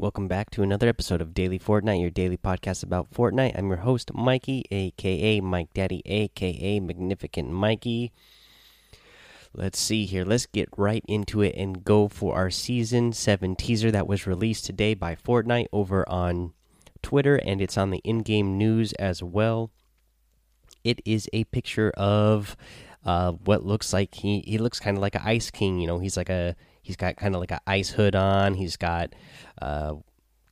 Welcome back to another episode of Daily Fortnite, your daily podcast about Fortnite. I'm your host, Mikey, aka Mike Daddy, aka Magnificent Mikey. Let's see here. Let's get right into it and go for our season 7 teaser that was released today by Fortnite over on Twitter, and it's on the in game news as well. It is a picture of uh, what looks like he, he looks kind of like an ice king. You know, he's like a He's got kind of like an ice hood on. He's got uh,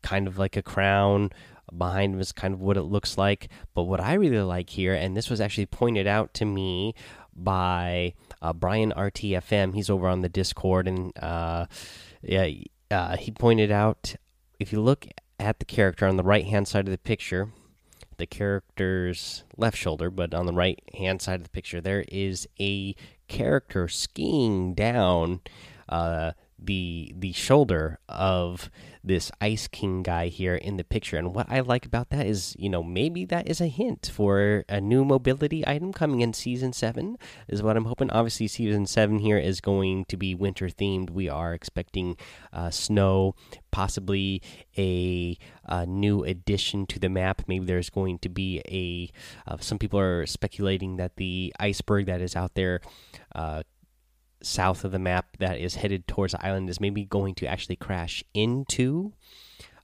kind of like a crown behind him is kind of what it looks like. But what I really like here, and this was actually pointed out to me by uh, Brian RTFM. He's over on the Discord, and uh, yeah, uh, he pointed out if you look at the character on the right hand side of the picture, the character's left shoulder, but on the right hand side of the picture, there is a character skiing down uh, the the shoulder of this Ice King guy here in the picture. And what I like about that is, you know, maybe that is a hint for a new mobility item coming in season seven. Is what I'm hoping. Obviously, season seven here is going to be winter themed. We are expecting uh, snow, possibly a, a, new addition to the map. Maybe there's going to be a. Uh, some people are speculating that the iceberg that is out there. South of the map that is headed towards the island is maybe going to actually crash into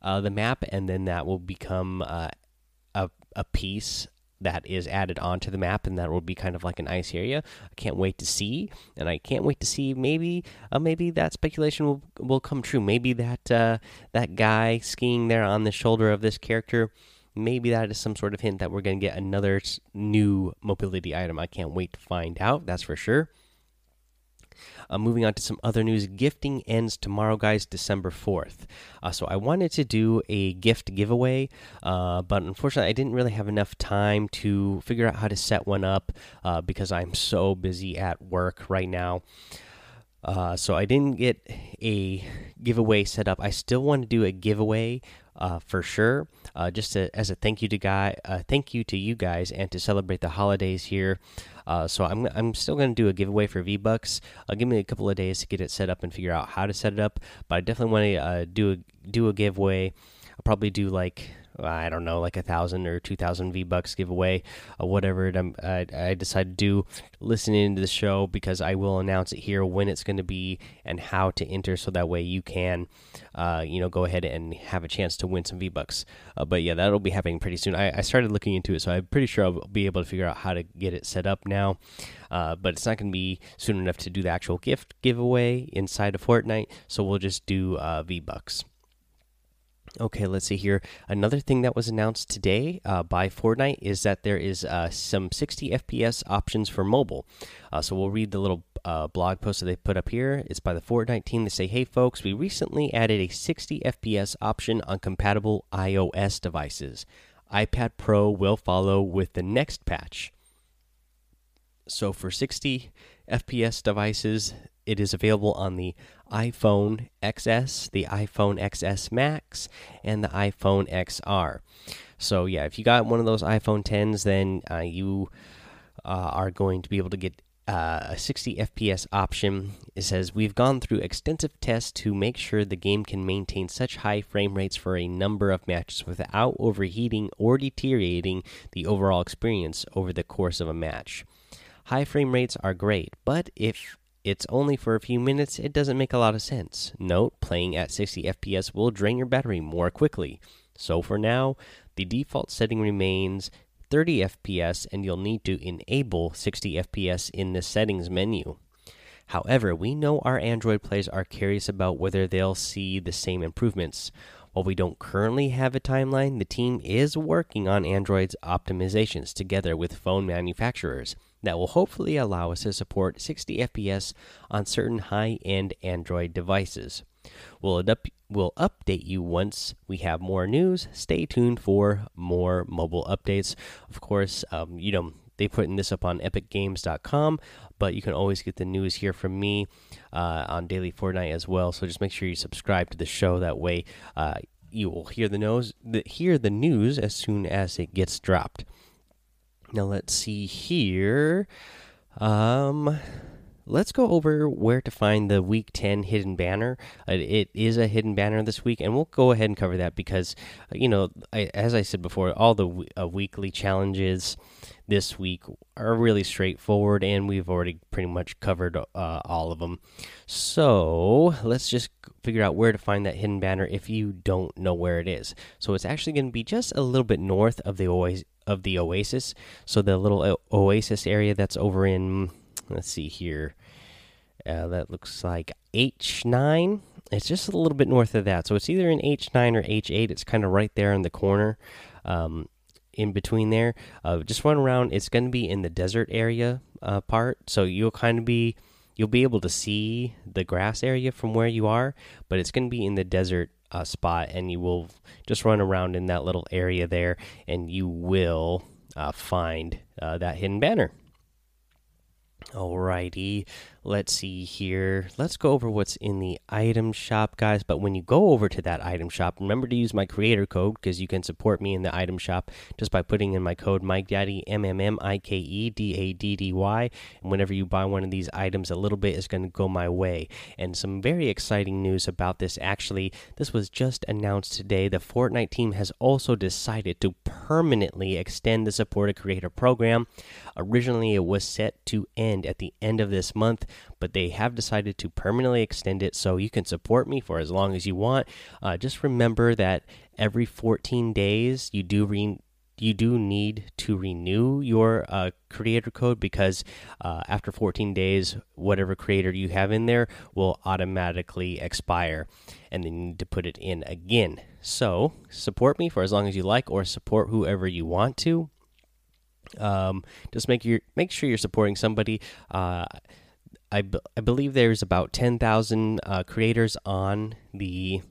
uh, the map, and then that will become uh, a a piece that is added onto the map, and that will be kind of like an ice area. I can't wait to see, and I can't wait to see maybe uh, maybe that speculation will will come true. Maybe that uh, that guy skiing there on the shoulder of this character. Maybe that is some sort of hint that we're going to get another new mobility item. I can't wait to find out. That's for sure. Uh, moving on to some other news, gifting ends tomorrow, guys, December 4th. Uh, so I wanted to do a gift giveaway, uh, but unfortunately, I didn't really have enough time to figure out how to set one up uh, because I'm so busy at work right now. Uh, so I didn't get a giveaway set up. I still want to do a giveaway uh, for sure, uh, just to, as a thank you to guy, uh, thank you to you guys, and to celebrate the holidays here. Uh, so I'm I'm still going to do a giveaway for V Bucks. Uh, give me a couple of days to get it set up and figure out how to set it up. But I definitely want to uh, do a do a giveaway. I'll probably do like I don't know, like a thousand or two thousand V bucks giveaway, uh, whatever it, um, I, I decide to do. Listening to the show because I will announce it here when it's going to be and how to enter, so that way you can, uh, you know, go ahead and have a chance to win some V bucks. Uh, but yeah, that'll be happening pretty soon. I, I, started looking into it, so I'm pretty sure I'll be able to figure out how to get it set up now. Uh, but it's not going to be soon enough to do the actual gift giveaway inside of Fortnite, so we'll just do uh, V bucks. Okay, let's see here. Another thing that was announced today uh, by Fortnite is that there is uh, some 60 FPS options for mobile. Uh, so we'll read the little uh, blog post that they put up here. It's by the Fortnite team. They say, "Hey folks, we recently added a 60 FPS option on compatible iOS devices. iPad Pro will follow with the next patch." So for 60 FPS devices, it is available on the iPhone XS, the iPhone XS Max, and the iPhone XR. So yeah, if you got one of those iPhone 10s, then uh, you uh, are going to be able to get uh, a 60 FPS option. It says we've gone through extensive tests to make sure the game can maintain such high frame rates for a number of matches without overheating or deteriorating the overall experience over the course of a match. High frame rates are great, but if it's only for a few minutes, it doesn't make a lot of sense. Note, playing at 60 FPS will drain your battery more quickly. So for now, the default setting remains 30 FPS and you'll need to enable 60 FPS in the settings menu. However, we know our Android players are curious about whether they'll see the same improvements. While we don't currently have a timeline, the team is working on Android's optimizations together with phone manufacturers that will hopefully allow us to support 60 FPS on certain high end Android devices. We'll, we'll update you once we have more news. Stay tuned for more mobile updates. Of course, um, you know, they putting this up on epicgames.com, but you can always get the news here from me uh, on Daily Fortnite as well. So just make sure you subscribe to the show. That way, uh, you will hear the news, the, hear the news as soon as it gets dropped. Now let's see here. Um, let's go over where to find the week 10 hidden banner. Uh, it is a hidden banner this week, and we'll go ahead and cover that because, uh, you know, I, as I said before, all the uh, weekly challenges this week are really straightforward, and we've already pretty much covered uh, all of them. So let's just figure out where to find that hidden banner if you don't know where it is. So it's actually going to be just a little bit north of the. Of the oasis, so the little oasis area that's over in, let's see here, uh, that looks like H9. It's just a little bit north of that, so it's either in H9 or H8. It's kind of right there in the corner. Um, in between there. Uh, just run around. It's going to be in the desert area uh, part, so you'll kind of be you'll be able to see the grass area from where you are, but it's going to be in the desert uh, spot, and you will just run around in that little area there, and you will uh, find uh, that hidden banner. Alrighty, let's see here. Let's go over what's in the item shop, guys. But when you go over to that item shop, remember to use my creator code because you can support me in the item shop just by putting in my code Mike Daddy M M M I K E D A D D Y. And whenever you buy one of these items, a little bit is going to go my way. And some very exciting news about this. Actually, this was just announced today. The Fortnite team has also decided to permanently extend the support supported creator program. Originally, it was set to end at the end of this month but they have decided to permanently extend it so you can support me for as long as you want. Uh, just remember that every 14 days you do re you do need to renew your uh, creator code because uh, after 14 days, whatever creator you have in there will automatically expire, and then you need to put it in again. So support me for as long as you like, or support whoever you want to. Um, just make your make sure you're supporting somebody. Uh, I, I believe there's about 10,000 uh, creators on the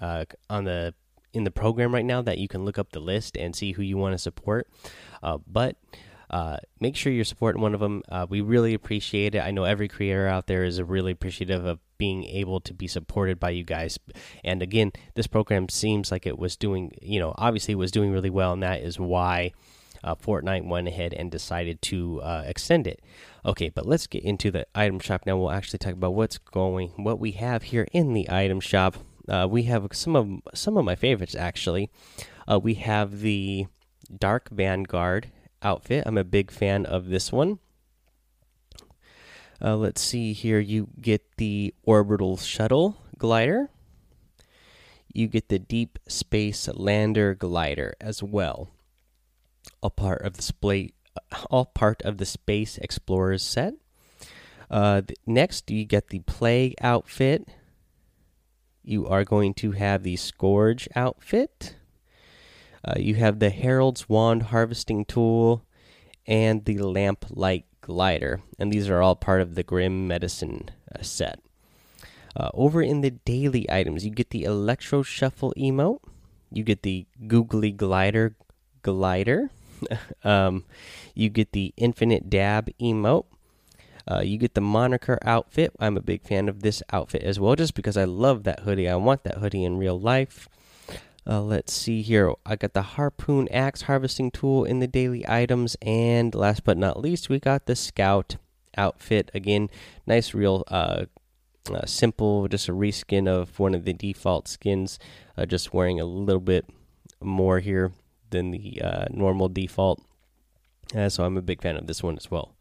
uh, on the in the program right now that you can look up the list and see who you want to support. Uh, but uh, make sure you're supporting one of them. Uh, we really appreciate it. I know every creator out there is really appreciative of being able to be supported by you guys. And again, this program seems like it was doing, you know, obviously it was doing really well, and that is why uh, Fortnite went ahead and decided to uh, extend it. Okay, but let's get into the item shop now. We'll actually talk about what's going, what we have here in the item shop. Uh, we have some of some of my favorites actually. Uh, we have the Dark Vanguard outfit. I'm a big fan of this one. Uh, let's see here. You get the orbital shuttle glider. You get the deep space lander glider as well all part of the all part of the Space Explorers set. Uh, next, you get the Plague outfit. You are going to have the Scourge outfit. Uh, you have the Herald's Wand harvesting tool and the Lamplight glider, and these are all part of the Grim Medicine uh, set. Uh, over in the daily items, you get the Electro Shuffle emote. You get the Googly Glider glider. um, you get the infinite dab emote. Uh, you get the moniker outfit. I'm a big fan of this outfit as well, just because I love that hoodie. I want that hoodie in real life. Uh, let's see here. I got the harpoon axe harvesting tool in the daily items, and last but not least, we got the scout outfit. Again, nice, real, uh, uh, simple, just a reskin of one of the default skins. Uh, just wearing a little bit more here than the uh, normal default. Uh, so I'm a big fan of this one as well.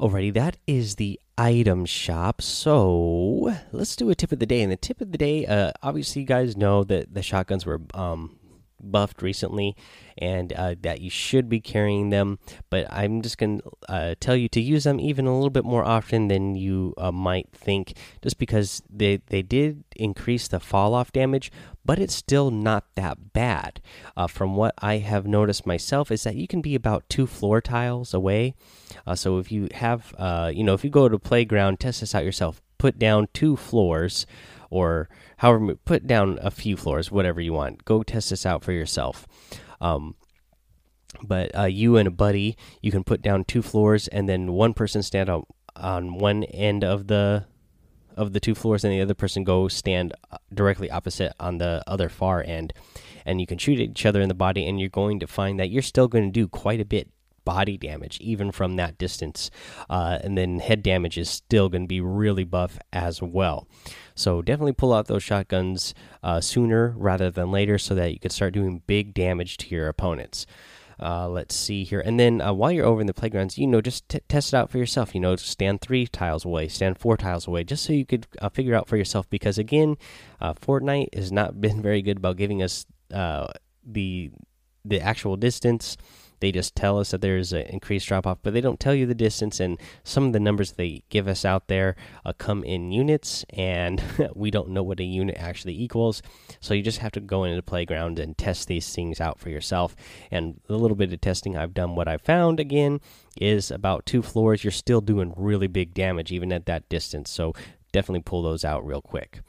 Alrighty, that is the item shop. So let's do a tip of the day. And the tip of the day, uh, obviously, you guys know that the shotguns were um, buffed recently and uh, that you should be carrying them. But I'm just going to uh, tell you to use them even a little bit more often than you uh, might think, just because they, they did increase the fall off damage, but it's still not that bad. Uh, from what I have noticed myself, is that you can be about two floor tiles away. Uh, so if you have, uh, you know, if you go to playground, test this out yourself. Put down two floors or however put down a few floors whatever you want. Go test this out for yourself. Um, but uh, you and a buddy you can put down two floors and then one person stand on on one end of the of the two floors and the other person go stand uh, directly opposite on the other far end. And you can shoot each other in the body and you're going to find that you're still going to do quite a bit body damage even from that distance. Uh, and then head damage is still going to be really buff as well. So definitely pull out those shotguns uh, sooner rather than later so that you can start doing big damage to your opponents. Uh, let's see here. And then uh, while you're over in the playgrounds, you know, just test it out for yourself. You know, stand three tiles away, stand four tiles away, just so you could uh, figure out for yourself. Because again, uh, Fortnite has not been very good about giving us uh, the the actual distance they just tell us that there's an increased drop off, but they don't tell you the distance. And some of the numbers they give us out there uh, come in units, and we don't know what a unit actually equals. So you just have to go into the playground and test these things out for yourself. And a little bit of testing I've done, what I found again is about two floors, you're still doing really big damage even at that distance. So definitely pull those out real quick.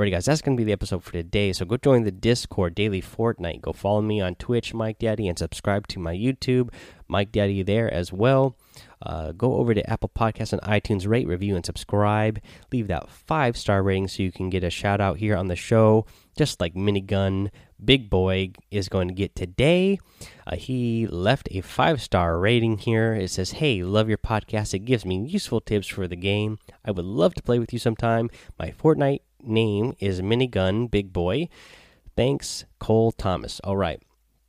Alrighty, guys, that's going to be the episode for today. So go join the Discord Daily Fortnite. Go follow me on Twitch, Mike Daddy, and subscribe to my YouTube, Mike Daddy, there as well. Uh, go over to Apple Podcasts and iTunes, rate, review, and subscribe. Leave that five star rating so you can get a shout out here on the show, just like Minigun Big Boy is going to get today. Uh, he left a five star rating here. It says, Hey, love your podcast. It gives me useful tips for the game. I would love to play with you sometime. My Fortnite name is Minigun Big Boy. Thanks, Cole Thomas. All right.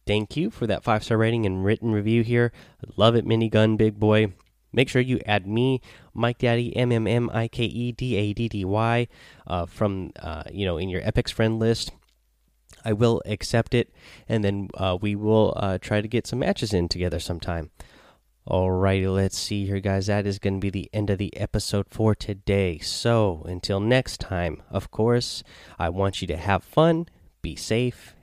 Thank you for that five star rating and written review here. Love it, Minigun Big Boy. Make sure you add me, Mike Daddy, M M M I K E D A D D Y, uh, from uh, you know in your Epic's friend list. I will accept it, and then uh, we will uh, try to get some matches in together sometime. Alrighty, let's see here, guys. That is going to be the end of the episode for today. So, until next time, of course, I want you to have fun, be safe,